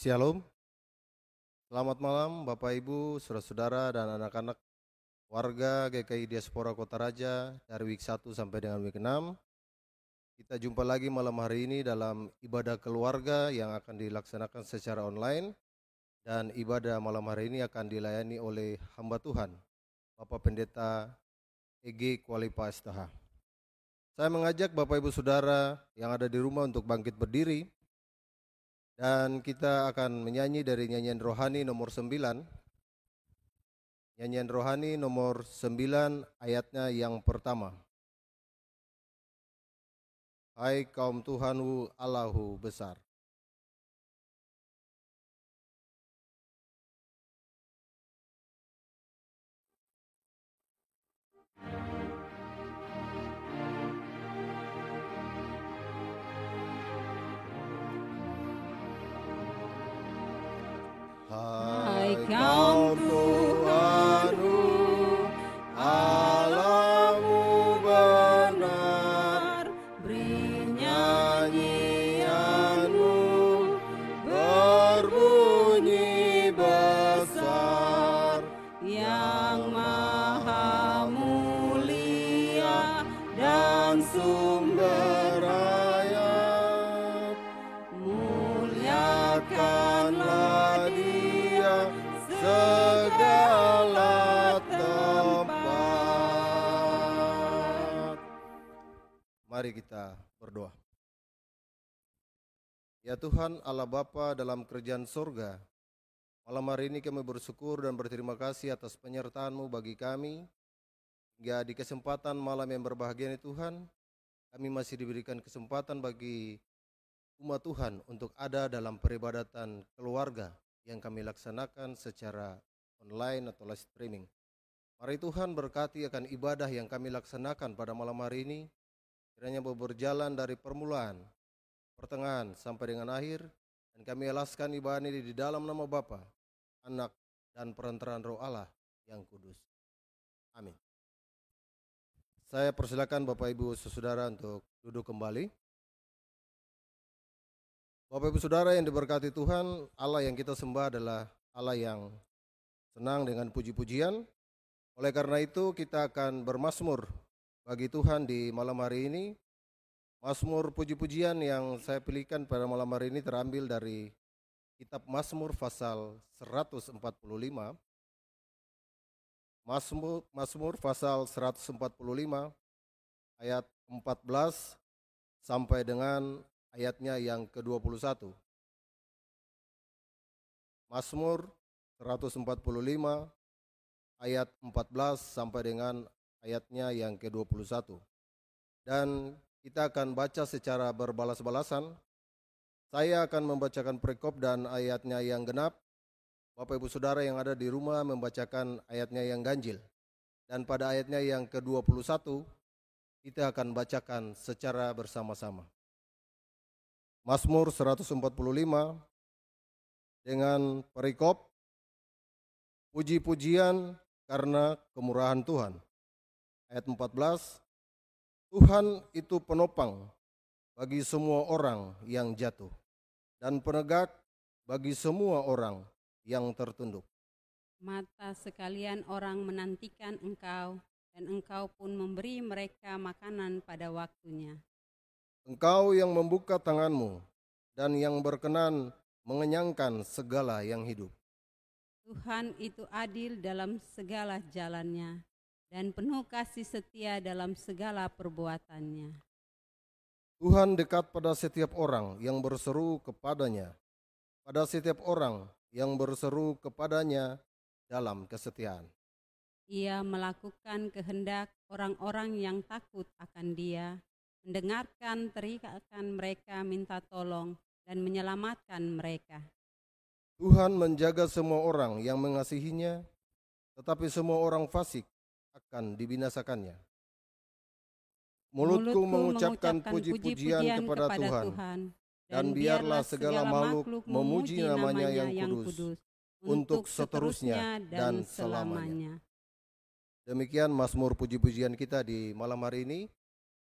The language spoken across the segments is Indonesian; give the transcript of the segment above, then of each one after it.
Shalom. Selamat malam Bapak Ibu, saudara-saudara dan anak-anak warga GKI Diaspora Kota Raja dari week 1 sampai dengan week 6. Kita jumpa lagi malam hari ini dalam ibadah keluarga yang akan dilaksanakan secara online dan ibadah malam hari ini akan dilayani oleh hamba Tuhan, Bapak Pendeta EG Kualipa Estaha. Saya mengajak Bapak Ibu Saudara yang ada di rumah untuk bangkit berdiri dan kita akan menyanyi dari nyanyian rohani nomor 9. Nyanyian rohani nomor 9 ayatnya yang pertama. Hai kaum Tuhanku Allahu besar. Tuhan Allah Bapa dalam kerjaan surga, malam hari ini kami bersyukur dan berterima kasih atas penyertaan-Mu bagi kami. Hingga di kesempatan malam yang berbahagia ini Tuhan, kami masih diberikan kesempatan bagi umat Tuhan untuk ada dalam peribadatan keluarga yang kami laksanakan secara online atau live streaming. Mari Tuhan berkati akan ibadah yang kami laksanakan pada malam hari ini, kiranya berjalan dari permulaan, pertengahan sampai dengan akhir, dan kami alaskan ibadah ini di dalam nama Bapa, Anak, dan perantaraan Roh Allah yang kudus. Amin. Saya persilakan Bapak Ibu Saudara untuk duduk kembali. Bapak Ibu Saudara yang diberkati Tuhan, Allah yang kita sembah adalah Allah yang senang dengan puji-pujian. Oleh karena itu kita akan bermasmur bagi Tuhan di malam hari ini. Masmur puji-pujian yang saya pilihkan pada malam hari ini terambil dari kitab Mazmur pasal 145. Mazmur, Mazmur pasal 145 ayat 14 sampai dengan ayatnya yang ke-21. Mazmur 145 ayat 14 sampai dengan ayatnya yang ke-21. Dan kita akan baca secara berbalas-balasan. Saya akan membacakan prekop dan ayatnya yang genap. Bapak Ibu Saudara yang ada di rumah membacakan ayatnya yang ganjil. Dan pada ayatnya yang ke-21 kita akan bacakan secara bersama-sama. Mazmur 145 dengan perikop puji-pujian karena kemurahan Tuhan. Ayat 14, Tuhan itu penopang bagi semua orang yang jatuh dan penegak bagi semua orang yang tertunduk. Mata sekalian orang menantikan engkau, dan engkau pun memberi mereka makanan pada waktunya. Engkau yang membuka tanganmu dan yang berkenan mengenyangkan segala yang hidup. Tuhan itu adil dalam segala jalannya, dan penuh kasih setia dalam segala perbuatannya. Tuhan dekat pada setiap orang yang berseru kepadanya, pada setiap orang yang berseru kepadanya dalam kesetiaan. Ia melakukan kehendak orang-orang yang takut akan Dia, mendengarkan teriakan mereka minta tolong, dan menyelamatkan mereka. Tuhan menjaga semua orang yang mengasihinya, tetapi semua orang fasik akan dibinasakannya. Mulutku mengucapkan puji-pujian kepada Tuhan, dan biarlah segala makhluk memuji namanya yang kudus, untuk seterusnya dan selamanya. Demikian Mazmur puji-pujian kita di malam hari ini.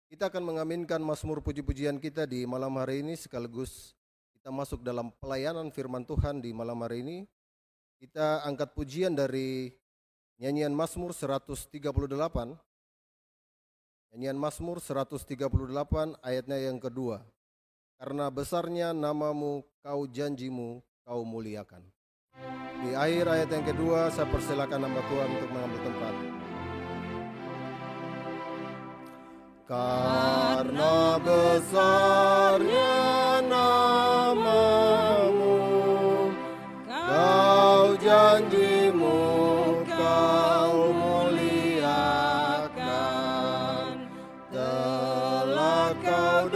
Kita akan mengaminkan Mazmur puji-pujian kita di malam hari ini sekaligus kita masuk dalam pelayanan firman Tuhan di malam hari ini. Kita angkat pujian dari nyanyian Mazmur 138. Nyanyian Mazmur 138 ayatnya yang kedua. Karena besarnya namamu, kau janjimu, kau muliakan. Di akhir ayat yang kedua, saya persilakan nama Tuhan untuk mengambil tempat. Karena besarnya namamu, kau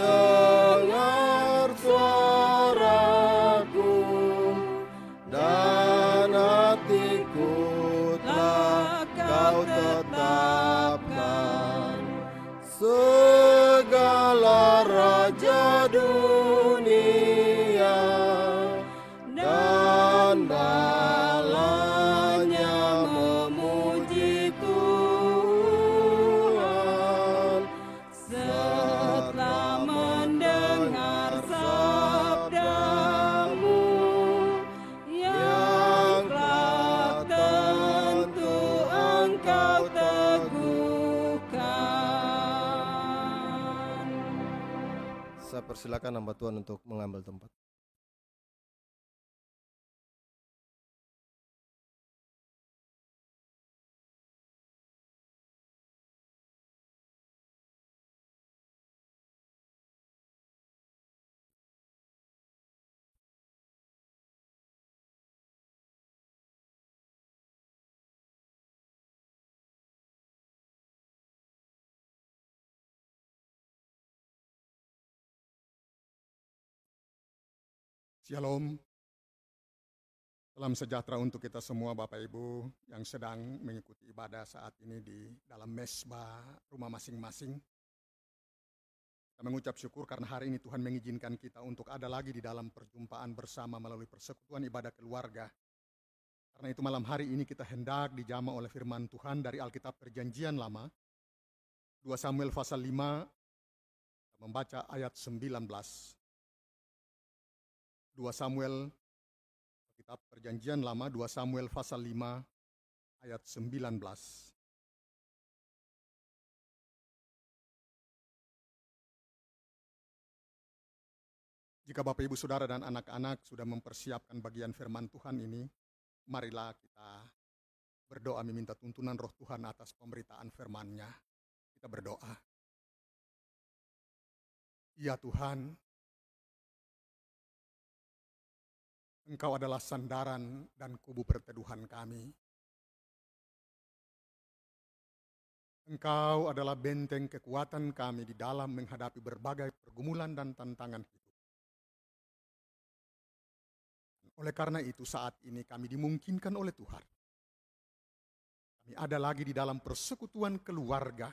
Tuhan untuk mengambil tempat. Shalom. Salam sejahtera untuk kita semua Bapak Ibu yang sedang mengikuti ibadah saat ini di dalam mesbah rumah masing-masing. Kita mengucap syukur karena hari ini Tuhan mengizinkan kita untuk ada lagi di dalam perjumpaan bersama melalui persekutuan ibadah keluarga. Karena itu malam hari ini kita hendak dijama oleh firman Tuhan dari Alkitab Perjanjian Lama. 2 Samuel pasal 5 kita membaca ayat 19. 2 Samuel kitab Perjanjian Lama 2 Samuel pasal 5 ayat 19. Jika Bapak Ibu Saudara dan anak-anak sudah mempersiapkan bagian firman Tuhan ini, marilah kita berdoa meminta tuntunan roh Tuhan atas pemberitaan firman-Nya. Kita berdoa. Ya Tuhan, Engkau adalah sandaran dan kubu perteduhan kami. Engkau adalah benteng kekuatan kami di dalam menghadapi berbagai pergumulan dan tantangan hidup. Oleh karena itu saat ini kami dimungkinkan oleh Tuhan. Kami ada lagi di dalam persekutuan keluarga.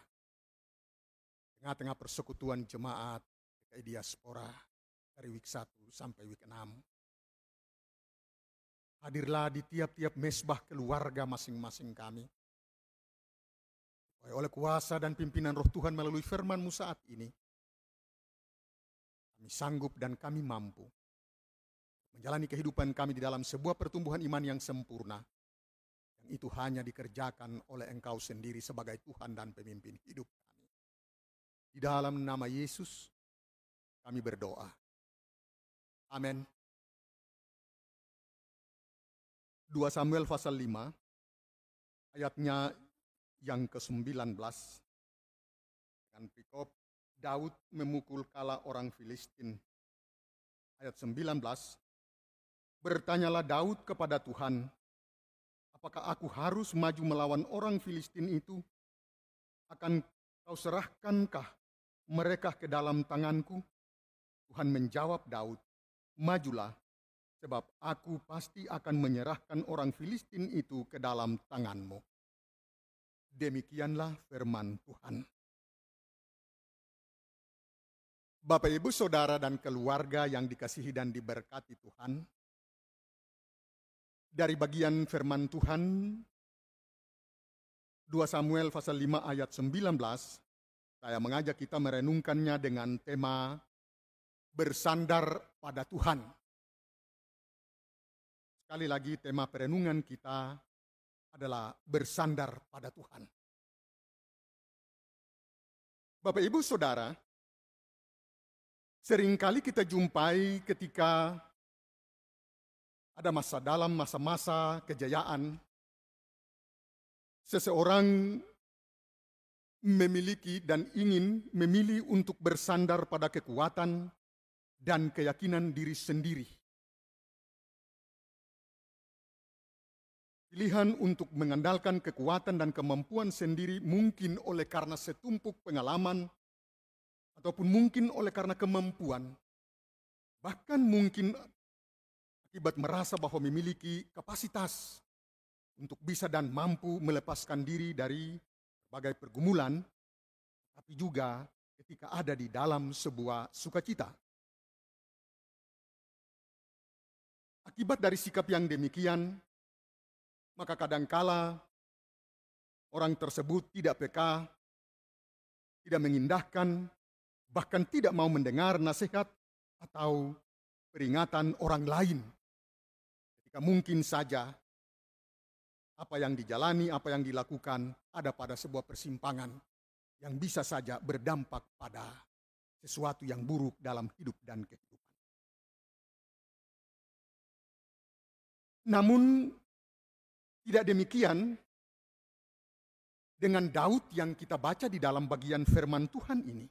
Tengah-tengah persekutuan jemaat di diaspora dari week 1 sampai week 6. Hadirlah di tiap-tiap mesbah keluarga masing-masing kami. Oleh kuasa dan pimpinan roh Tuhan melalui firman-Mu saat ini, kami sanggup dan kami mampu menjalani kehidupan kami di dalam sebuah pertumbuhan iman yang sempurna, yang itu hanya dikerjakan oleh Engkau sendiri sebagai Tuhan dan pemimpin hidup kami. Di dalam nama Yesus, kami berdoa. Amin. 2 Samuel pasal 5 ayatnya yang ke-19 dan Pikop Daud memukul kala orang Filistin. Ayat 19 Bertanyalah Daud kepada Tuhan, apakah aku harus maju melawan orang Filistin itu? Akan kau serahkankah mereka ke dalam tanganku? Tuhan menjawab Daud, majulah sebab aku pasti akan menyerahkan orang Filistin itu ke dalam tanganmu. Demikianlah firman Tuhan. Bapak, ibu, saudara, dan keluarga yang dikasihi dan diberkati Tuhan, dari bagian firman Tuhan 2 Samuel pasal 5 ayat 19, saya mengajak kita merenungkannya dengan tema bersandar pada Tuhan. Sekali lagi tema perenungan kita adalah bersandar pada Tuhan. Bapak Ibu Saudara, sering kali kita jumpai ketika ada masa dalam masa-masa kejayaan, seseorang memiliki dan ingin memilih untuk bersandar pada kekuatan dan keyakinan diri sendiri. Pilihan untuk mengandalkan kekuatan dan kemampuan sendiri mungkin oleh karena setumpuk pengalaman, ataupun mungkin oleh karena kemampuan, bahkan mungkin akibat merasa bahwa memiliki kapasitas untuk bisa dan mampu melepaskan diri dari berbagai pergumulan, tapi juga ketika ada di dalam sebuah sukacita. Akibat dari sikap yang demikian, maka kadangkala orang tersebut tidak peka, tidak mengindahkan, bahkan tidak mau mendengar nasihat atau peringatan orang lain. Ketika mungkin saja apa yang dijalani, apa yang dilakukan ada pada sebuah persimpangan yang bisa saja berdampak pada sesuatu yang buruk dalam hidup dan kehidupan. Namun tidak demikian dengan Daud yang kita baca di dalam bagian firman Tuhan ini.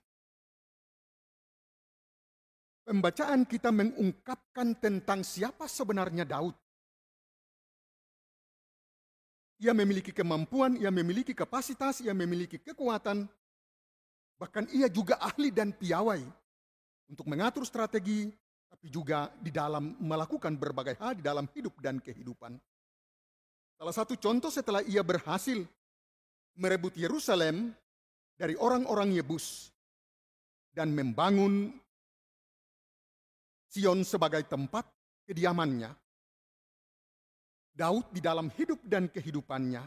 Pembacaan kita mengungkapkan tentang siapa sebenarnya Daud. Ia memiliki kemampuan, ia memiliki kapasitas, ia memiliki kekuatan, bahkan ia juga ahli dan piawai untuk mengatur strategi, tapi juga di dalam melakukan berbagai hal di dalam hidup dan kehidupan. Salah satu contoh setelah ia berhasil merebut Yerusalem dari orang-orang Yebus dan membangun Sion sebagai tempat kediamannya. Daud di dalam hidup dan kehidupannya,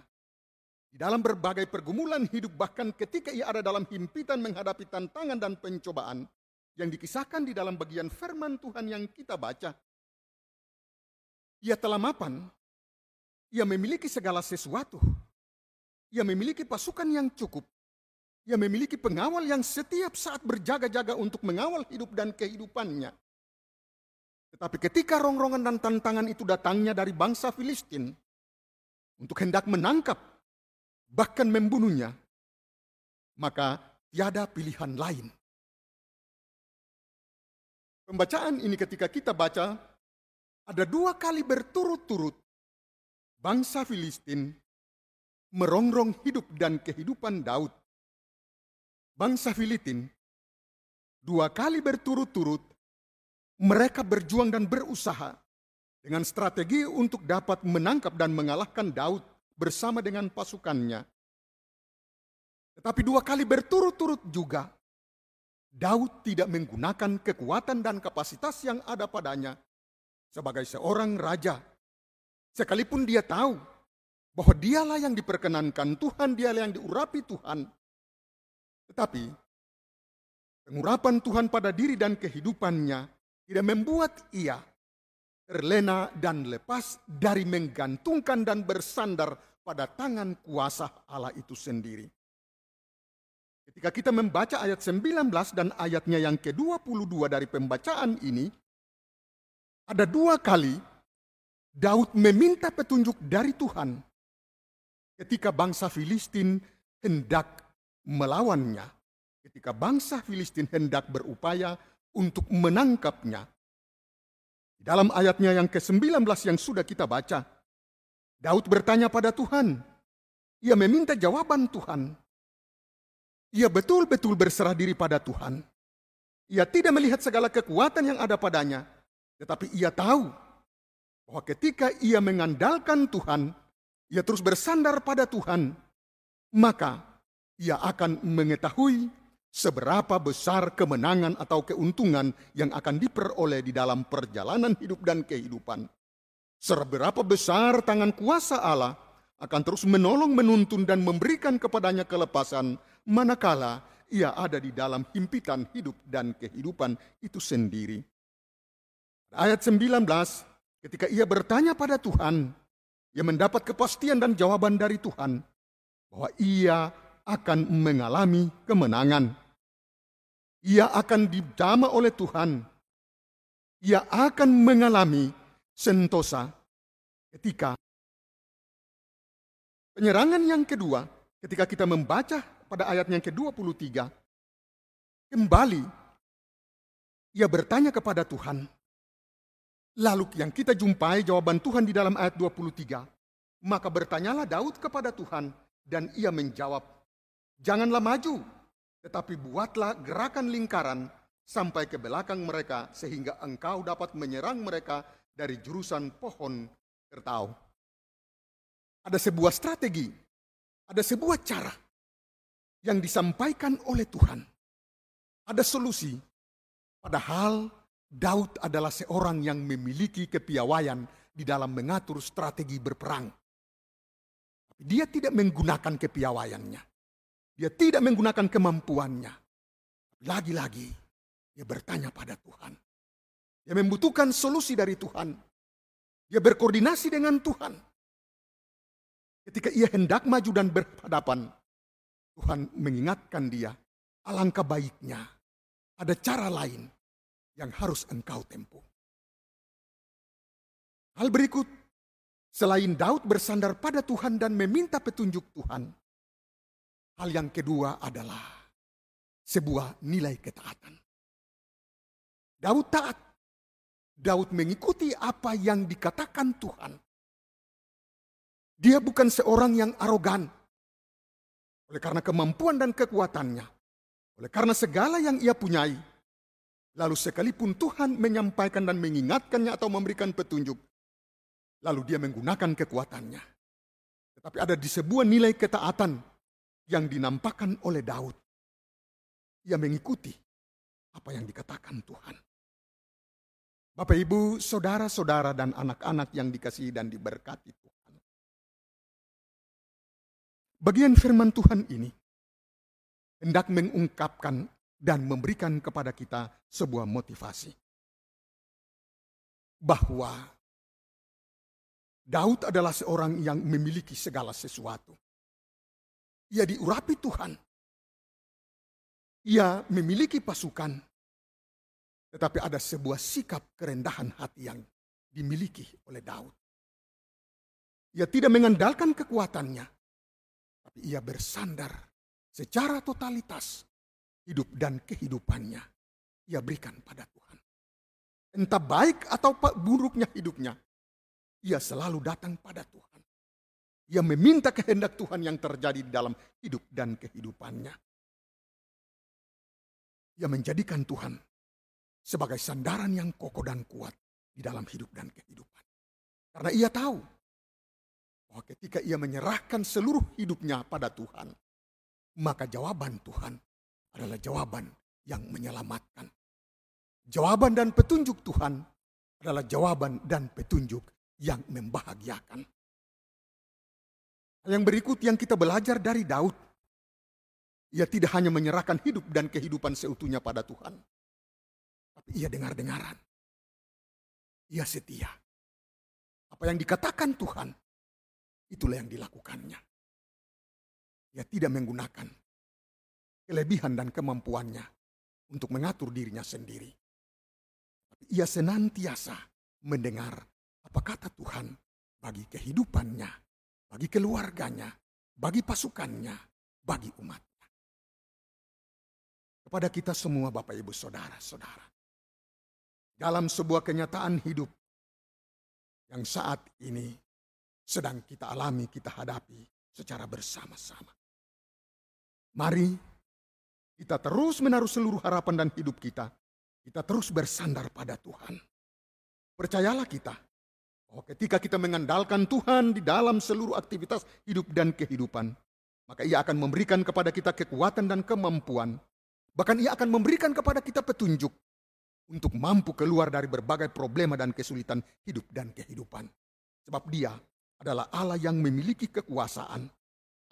di dalam berbagai pergumulan hidup, bahkan ketika ia ada dalam himpitan menghadapi tantangan dan pencobaan yang dikisahkan di dalam bagian firman Tuhan yang kita baca, ia telah mapan ia memiliki segala sesuatu. Ia memiliki pasukan yang cukup. Ia memiliki pengawal yang setiap saat berjaga-jaga untuk mengawal hidup dan kehidupannya. Tetapi ketika rongrongan dan tantangan itu datangnya dari bangsa Filistin untuk hendak menangkap, bahkan membunuhnya, maka tiada pilihan lain. Pembacaan ini ketika kita baca, ada dua kali berturut-turut bangsa Filistin merongrong hidup dan kehidupan Daud. Bangsa Filistin dua kali berturut-turut mereka berjuang dan berusaha dengan strategi untuk dapat menangkap dan mengalahkan Daud bersama dengan pasukannya. Tetapi dua kali berturut-turut juga Daud tidak menggunakan kekuatan dan kapasitas yang ada padanya sebagai seorang raja Sekalipun dia tahu bahwa dialah yang diperkenankan Tuhan, dialah yang diurapi Tuhan. Tetapi pengurapan Tuhan pada diri dan kehidupannya tidak membuat ia terlena dan lepas dari menggantungkan dan bersandar pada tangan kuasa Allah itu sendiri. Ketika kita membaca ayat 19 dan ayatnya yang ke-22 dari pembacaan ini, ada dua kali Daud meminta petunjuk dari Tuhan ketika bangsa Filistin hendak melawannya, ketika bangsa Filistin hendak berupaya untuk menangkapnya. Dalam ayatnya yang ke-19 yang sudah kita baca, Daud bertanya pada Tuhan. Ia meminta jawaban Tuhan. Ia betul-betul berserah diri pada Tuhan. Ia tidak melihat segala kekuatan yang ada padanya, tetapi ia tahu bahwa ketika ia mengandalkan Tuhan, ia terus bersandar pada Tuhan, maka ia akan mengetahui seberapa besar kemenangan atau keuntungan yang akan diperoleh di dalam perjalanan hidup dan kehidupan. Seberapa besar tangan kuasa Allah akan terus menolong, menuntun, dan memberikan kepadanya kelepasan manakala ia ada di dalam himpitan hidup dan kehidupan itu sendiri. Ayat 19, ketika ia bertanya pada Tuhan, ia mendapat kepastian dan jawaban dari Tuhan bahwa ia akan mengalami kemenangan. Ia akan dijama oleh Tuhan. Ia akan mengalami sentosa ketika penyerangan yang kedua, ketika kita membaca pada ayat yang ke-23, kembali ia bertanya kepada Tuhan. Lalu yang kita jumpai jawaban Tuhan di dalam ayat 23, maka bertanyalah Daud kepada Tuhan dan ia menjawab, Janganlah maju, tetapi buatlah gerakan lingkaran sampai ke belakang mereka sehingga engkau dapat menyerang mereka dari jurusan pohon tertau. Ada sebuah strategi, ada sebuah cara yang disampaikan oleh Tuhan. Ada solusi, padahal Daud adalah seorang yang memiliki kepiawaian di dalam mengatur strategi berperang. Dia tidak menggunakan kepiawaiannya. Dia tidak menggunakan kemampuannya. Lagi-lagi dia bertanya pada Tuhan. Dia membutuhkan solusi dari Tuhan. Dia berkoordinasi dengan Tuhan. Ketika ia hendak maju dan berhadapan, Tuhan mengingatkan dia, alangkah baiknya ada cara lain yang harus engkau tempuh. Hal berikut, selain Daud bersandar pada Tuhan dan meminta petunjuk Tuhan, Hal yang kedua adalah sebuah nilai ketaatan. Daud taat. Daud mengikuti apa yang dikatakan Tuhan. Dia bukan seorang yang arogan. Oleh karena kemampuan dan kekuatannya. Oleh karena segala yang ia punyai. Lalu sekalipun Tuhan menyampaikan dan mengingatkannya atau memberikan petunjuk. Lalu dia menggunakan kekuatannya. Tetapi ada di sebuah nilai ketaatan yang dinampakkan oleh Daud. Ia mengikuti apa yang dikatakan Tuhan. Bapak, Ibu, saudara-saudara, dan anak-anak yang dikasihi dan diberkati Tuhan. Bagian firman Tuhan ini hendak mengungkapkan dan memberikan kepada kita sebuah motivasi. Bahwa Daud adalah seorang yang memiliki segala sesuatu. Ia diurapi Tuhan. Ia memiliki pasukan. Tetapi ada sebuah sikap kerendahan hati yang dimiliki oleh Daud. Ia tidak mengandalkan kekuatannya. Tapi ia bersandar secara totalitas hidup dan kehidupannya. Ia berikan pada Tuhan. Entah baik atau buruknya hidupnya. Ia selalu datang pada Tuhan. Ia meminta kehendak Tuhan yang terjadi di dalam hidup dan kehidupannya. Ia menjadikan Tuhan sebagai sandaran yang kokoh dan kuat di dalam hidup dan kehidupan. Karena ia tahu bahwa ketika ia menyerahkan seluruh hidupnya pada Tuhan, maka jawaban Tuhan adalah jawaban yang menyelamatkan. Jawaban dan petunjuk Tuhan adalah jawaban dan petunjuk yang membahagiakan. Yang berikut yang kita belajar dari Daud. Ia tidak hanya menyerahkan hidup dan kehidupan seutuhnya pada Tuhan. Tapi ia dengar-dengaran. Ia setia. Apa yang dikatakan Tuhan, itulah yang dilakukannya. Ia tidak menggunakan kelebihan dan kemampuannya untuk mengatur dirinya sendiri. Ia senantiasa mendengar apa kata Tuhan bagi kehidupannya bagi keluarganya, bagi pasukannya, bagi umatnya. Kepada kita semua Bapak Ibu Saudara-saudara. Dalam sebuah kenyataan hidup yang saat ini sedang kita alami, kita hadapi secara bersama-sama. Mari kita terus menaruh seluruh harapan dan hidup kita. Kita terus bersandar pada Tuhan. Percayalah kita, Oh, ketika kita mengandalkan Tuhan di dalam seluruh aktivitas hidup dan kehidupan, maka Ia akan memberikan kepada kita kekuatan dan kemampuan. Bahkan Ia akan memberikan kepada kita petunjuk untuk mampu keluar dari berbagai problema dan kesulitan hidup dan kehidupan. Sebab Dia adalah Allah yang memiliki kekuasaan,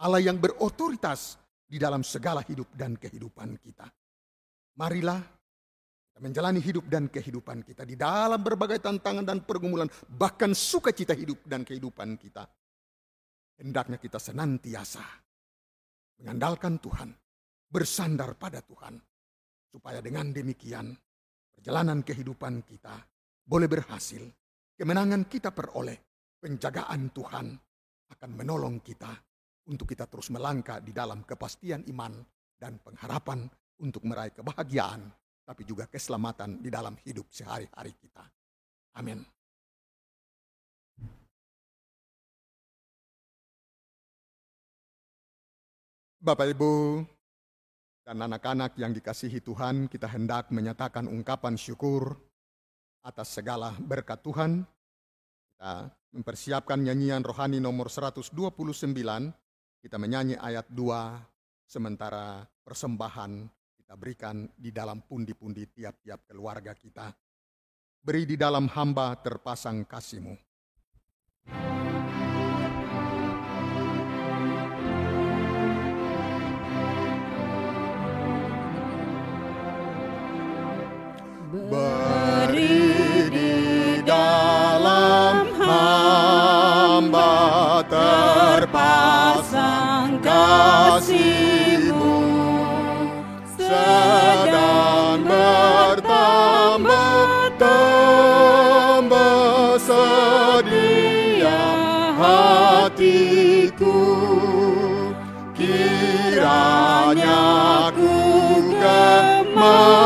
Allah yang berotoritas di dalam segala hidup dan kehidupan kita. Marilah kita menjalani hidup dan kehidupan kita di dalam berbagai tantangan dan pergumulan, bahkan sukacita hidup dan kehidupan kita. Hendaknya kita senantiasa mengandalkan Tuhan, bersandar pada Tuhan, supaya dengan demikian perjalanan kehidupan kita boleh berhasil, kemenangan kita peroleh, penjagaan Tuhan akan menolong kita untuk kita terus melangkah di dalam kepastian iman dan pengharapan untuk meraih kebahagiaan tapi juga keselamatan di dalam hidup sehari-hari kita. Amin. Bapak, Ibu, dan anak-anak yang dikasihi Tuhan, kita hendak menyatakan ungkapan syukur atas segala berkat Tuhan. Kita mempersiapkan nyanyian rohani nomor 129, kita menyanyi ayat 2, sementara persembahan kita berikan di dalam pundi-pundi tiap-tiap keluarga kita. Beri di dalam hamba terpasang kasihmu. Beri kasihmu sedang bertambah tambah sedia hatiku. Kiranya ku gemar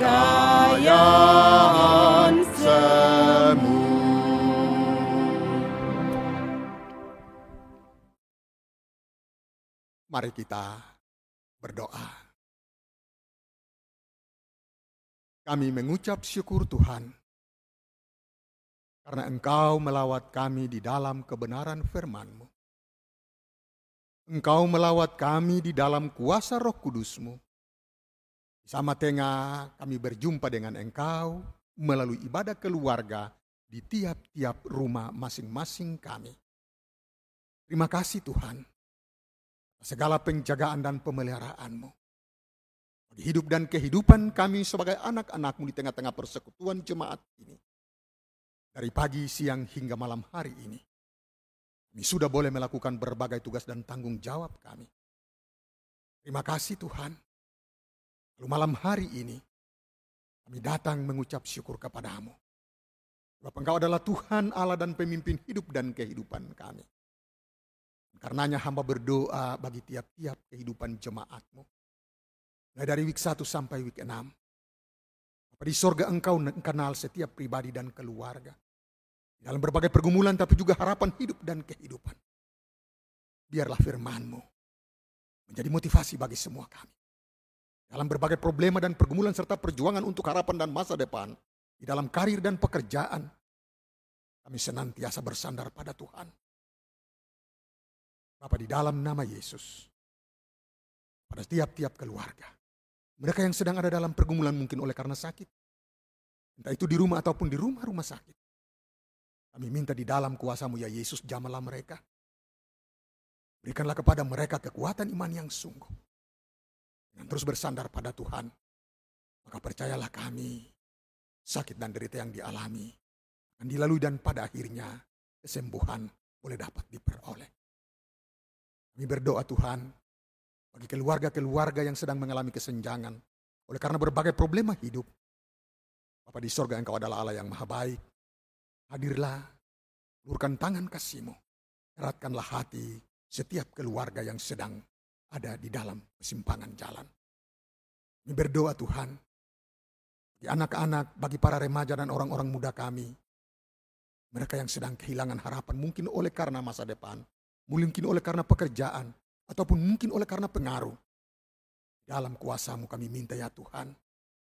kasih. Mari kita berdoa. Kami mengucap syukur Tuhan karena Engkau melawat kami di dalam kebenaran firman-Mu. Engkau melawat kami di dalam kuasa roh kudus-Mu. Sama tengah kami berjumpa dengan Engkau melalui ibadah keluarga di tiap-tiap rumah masing-masing kami. Terima kasih Tuhan segala penjagaan dan pemeliharaanmu. Bagi hidup dan kehidupan kami sebagai anak-anakmu di tengah-tengah persekutuan jemaat ini. Dari pagi, siang, hingga malam hari ini. Kami sudah boleh melakukan berbagai tugas dan tanggung jawab kami. Terima kasih Tuhan. Lalu malam hari ini, kami datang mengucap syukur kepadamu. Sebab engkau adalah Tuhan Allah dan pemimpin hidup dan kehidupan kami. Karenanya hamba berdoa bagi tiap-tiap kehidupan jemaatmu. Mulai dari week 1 sampai week 6. Apa di sorga engkau kenal setiap pribadi dan keluarga. Dalam berbagai pergumulan tapi juga harapan hidup dan kehidupan. Biarlah firmanmu menjadi motivasi bagi semua kami. Dalam berbagai problema dan pergumulan serta perjuangan untuk harapan dan masa depan. Di dalam karir dan pekerjaan. Kami senantiasa bersandar pada Tuhan Bapak di dalam nama Yesus. Pada tiap-tiap keluarga. Mereka yang sedang ada dalam pergumulan mungkin oleh karena sakit. Entah itu di rumah ataupun di rumah-rumah sakit. Kami minta di dalam kuasamu ya Yesus jamalah mereka. Berikanlah kepada mereka kekuatan iman yang sungguh. Dan terus bersandar pada Tuhan. Maka percayalah kami, sakit dan derita yang dialami, akan dilalui dan pada akhirnya kesembuhan boleh dapat diperoleh. Kami berdoa Tuhan, bagi keluarga-keluarga yang sedang mengalami kesenjangan, oleh karena berbagai problema hidup. Bapak di sorga engkau adalah Allah yang maha baik. Hadirlah, lurkan tangan kasihmu, eratkanlah hati setiap keluarga yang sedang ada di dalam kesimpangan jalan. Kami berdoa Tuhan, bagi anak-anak, bagi para remaja dan orang-orang muda kami, mereka yang sedang kehilangan harapan mungkin oleh karena masa depan, Mungkin oleh karena pekerjaan, ataupun mungkin oleh karena pengaruh. Dalam kuasamu kami minta ya Tuhan,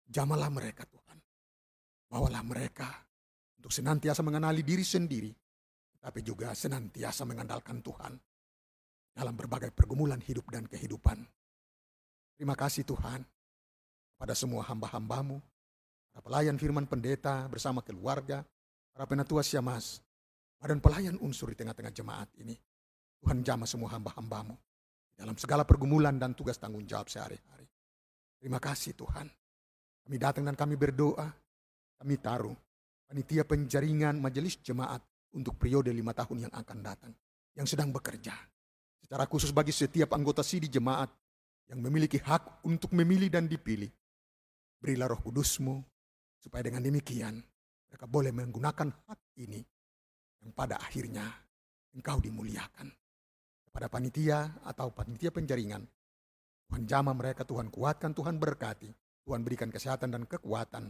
jamalah mereka Tuhan. Bawalah mereka untuk senantiasa mengenali diri sendiri, tapi juga senantiasa mengandalkan Tuhan dalam berbagai pergumulan hidup dan kehidupan. Terima kasih Tuhan pada semua hamba-hambamu, para pelayan firman pendeta bersama keluarga, para penatua siamas, badan pelayan unsur di tengah-tengah jemaat ini. Tuhan jamah semua hamba-hambamu dalam segala pergumulan dan tugas tanggung jawab sehari-hari. Terima kasih Tuhan. Kami datang dan kami berdoa, kami taruh panitia penjaringan majelis jemaat untuk periode lima tahun yang akan datang, yang sedang bekerja. Secara khusus bagi setiap anggota sidi jemaat yang memiliki hak untuk memilih dan dipilih. Berilah roh kudusmu, supaya dengan demikian mereka boleh menggunakan hak ini yang pada akhirnya engkau dimuliakan. Kepada panitia atau panitia penjaringan, Tuhan jamah mereka, Tuhan kuatkan, Tuhan berkati, Tuhan berikan kesehatan dan kekuatan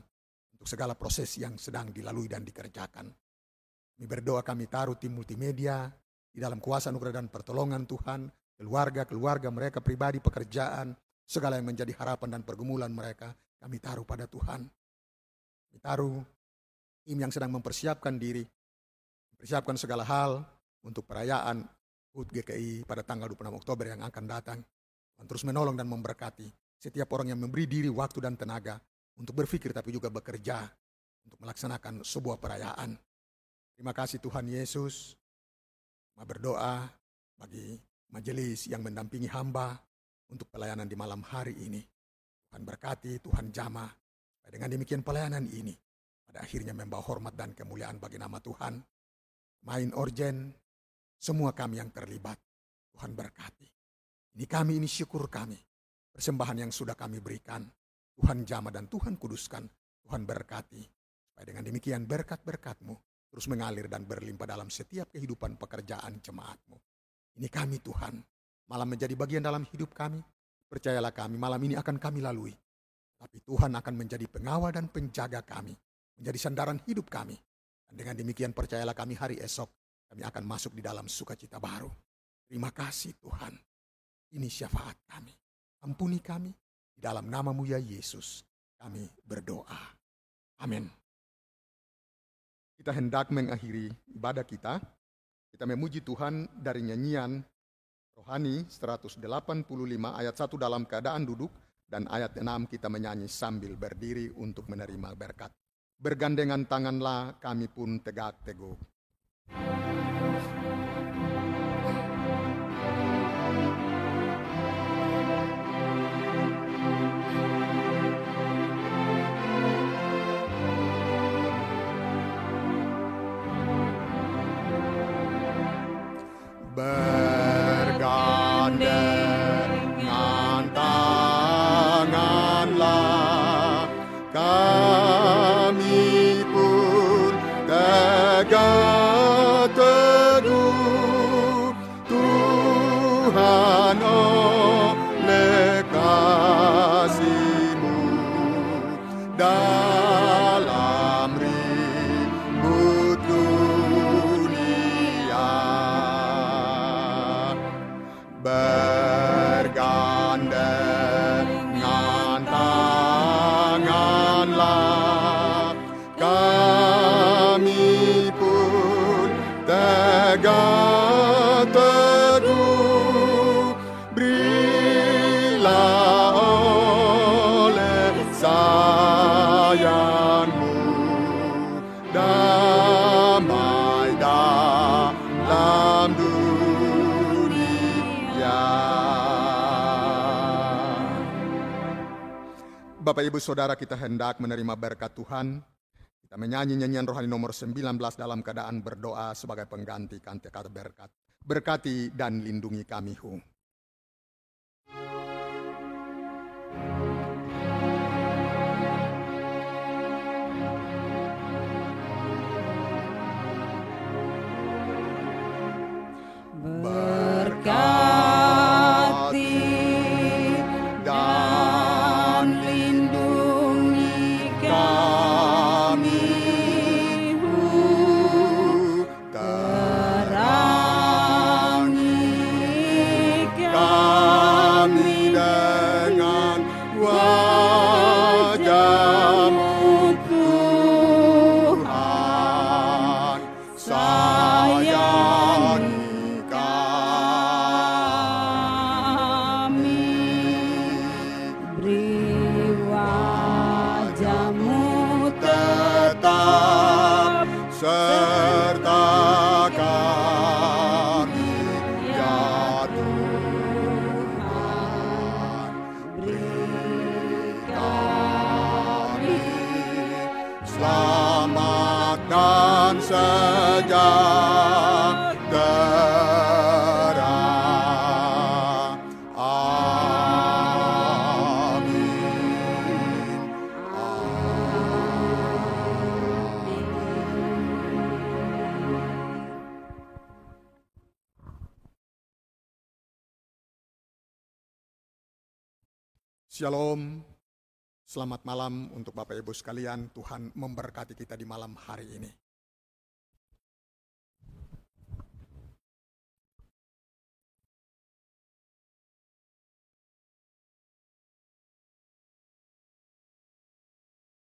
untuk segala proses yang sedang dilalui dan dikerjakan. Kami berdoa kami taruh tim multimedia di dalam kuasa anugerah dan pertolongan Tuhan, keluarga-keluarga mereka pribadi, pekerjaan, segala yang menjadi harapan dan pergumulan mereka, kami taruh pada Tuhan. Kami taruh tim yang sedang mempersiapkan diri, mempersiapkan segala hal untuk perayaan HUT GKI pada tanggal 26 Oktober yang akan datang. Tuhan terus menolong dan memberkati setiap orang yang memberi diri, waktu, dan tenaga untuk berpikir tapi juga bekerja untuk melaksanakan sebuah perayaan. Terima kasih Tuhan Yesus. Berdoa bagi majelis yang mendampingi hamba untuk pelayanan di malam hari ini. Tuhan berkati, Tuhan jamah. Dengan demikian pelayanan ini pada akhirnya membawa hormat dan kemuliaan bagi nama Tuhan. Main orjen, semua kami yang terlibat. Tuhan berkati. Ini kami, ini syukur kami. Persembahan yang sudah kami berikan Tuhan jama dan Tuhan kuduskan, Tuhan berkati. Supaya dengan demikian berkat-berkatmu terus mengalir dan berlimpah dalam setiap kehidupan pekerjaan jemaatmu. Ini kami Tuhan, malam menjadi bagian dalam hidup kami. Percayalah kami, malam ini akan kami lalui. Tapi Tuhan akan menjadi pengawal dan penjaga kami. Menjadi sandaran hidup kami. Dan dengan demikian percayalah kami hari esok, kami akan masuk di dalam sukacita baru. Terima kasih Tuhan. Ini syafaat kami. Ampuni kami, dalam namamu ya Yesus kami berdoa. Amin. Kita hendak mengakhiri ibadah kita. Kita memuji Tuhan dari nyanyian rohani 185 ayat 1 dalam keadaan duduk dan ayat 6 kita menyanyi sambil berdiri untuk menerima berkat. Bergandengan tanganlah kami pun tegak teguh. Bapak Ibu Saudara kita hendak menerima berkat Tuhan. Kita menyanyi nyanyian rohani nomor 19 dalam keadaan berdoa sebagai pengganti kata berkat. Berkati dan lindungi kami, Hu. Selamat malam untuk Bapak Ibu sekalian. Tuhan memberkati kita di malam hari ini.